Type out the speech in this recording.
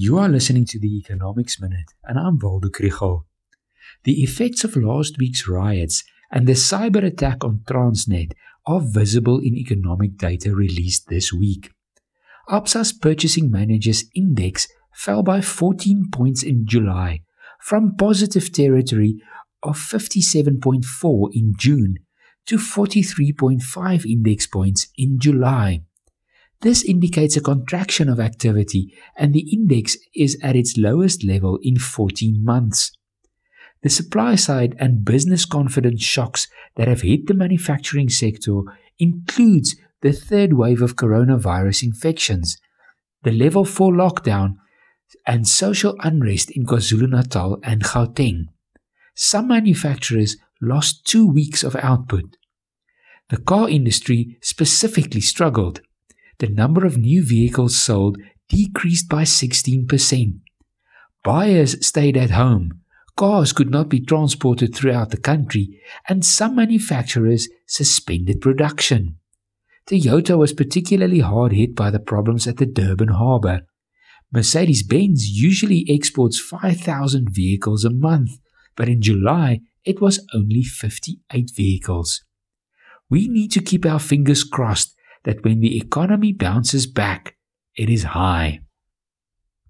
You are listening to the Economics Minute, and I'm Waldo Krugell. The effects of last week's riots and the cyber attack on Transnet are visible in economic data released this week. Absa's Purchasing Managers Index fell by 14 points in July, from positive territory of 57.4 in June to 43.5 index points in July. This indicates a contraction of activity, and the index is at its lowest level in 14 months. The supply side and business confidence shocks that have hit the manufacturing sector includes the third wave of coronavirus infections, the level 4 lockdown, and social unrest in KwaZulu-Natal and Gauteng. Some manufacturers lost 2 weeks of output. The car industry specifically struggled the number of new vehicles sold decreased by 16%. Buyers stayed at home, cars could not be transported throughout the country, and some manufacturers suspended production. Toyota was particularly hard hit by the problems at the Durban harbour. Mercedes Benz usually exports 5,000 vehicles a month, but in July it was only 58 vehicles. We need to keep our fingers crossed that when the economy bounces back, it is high.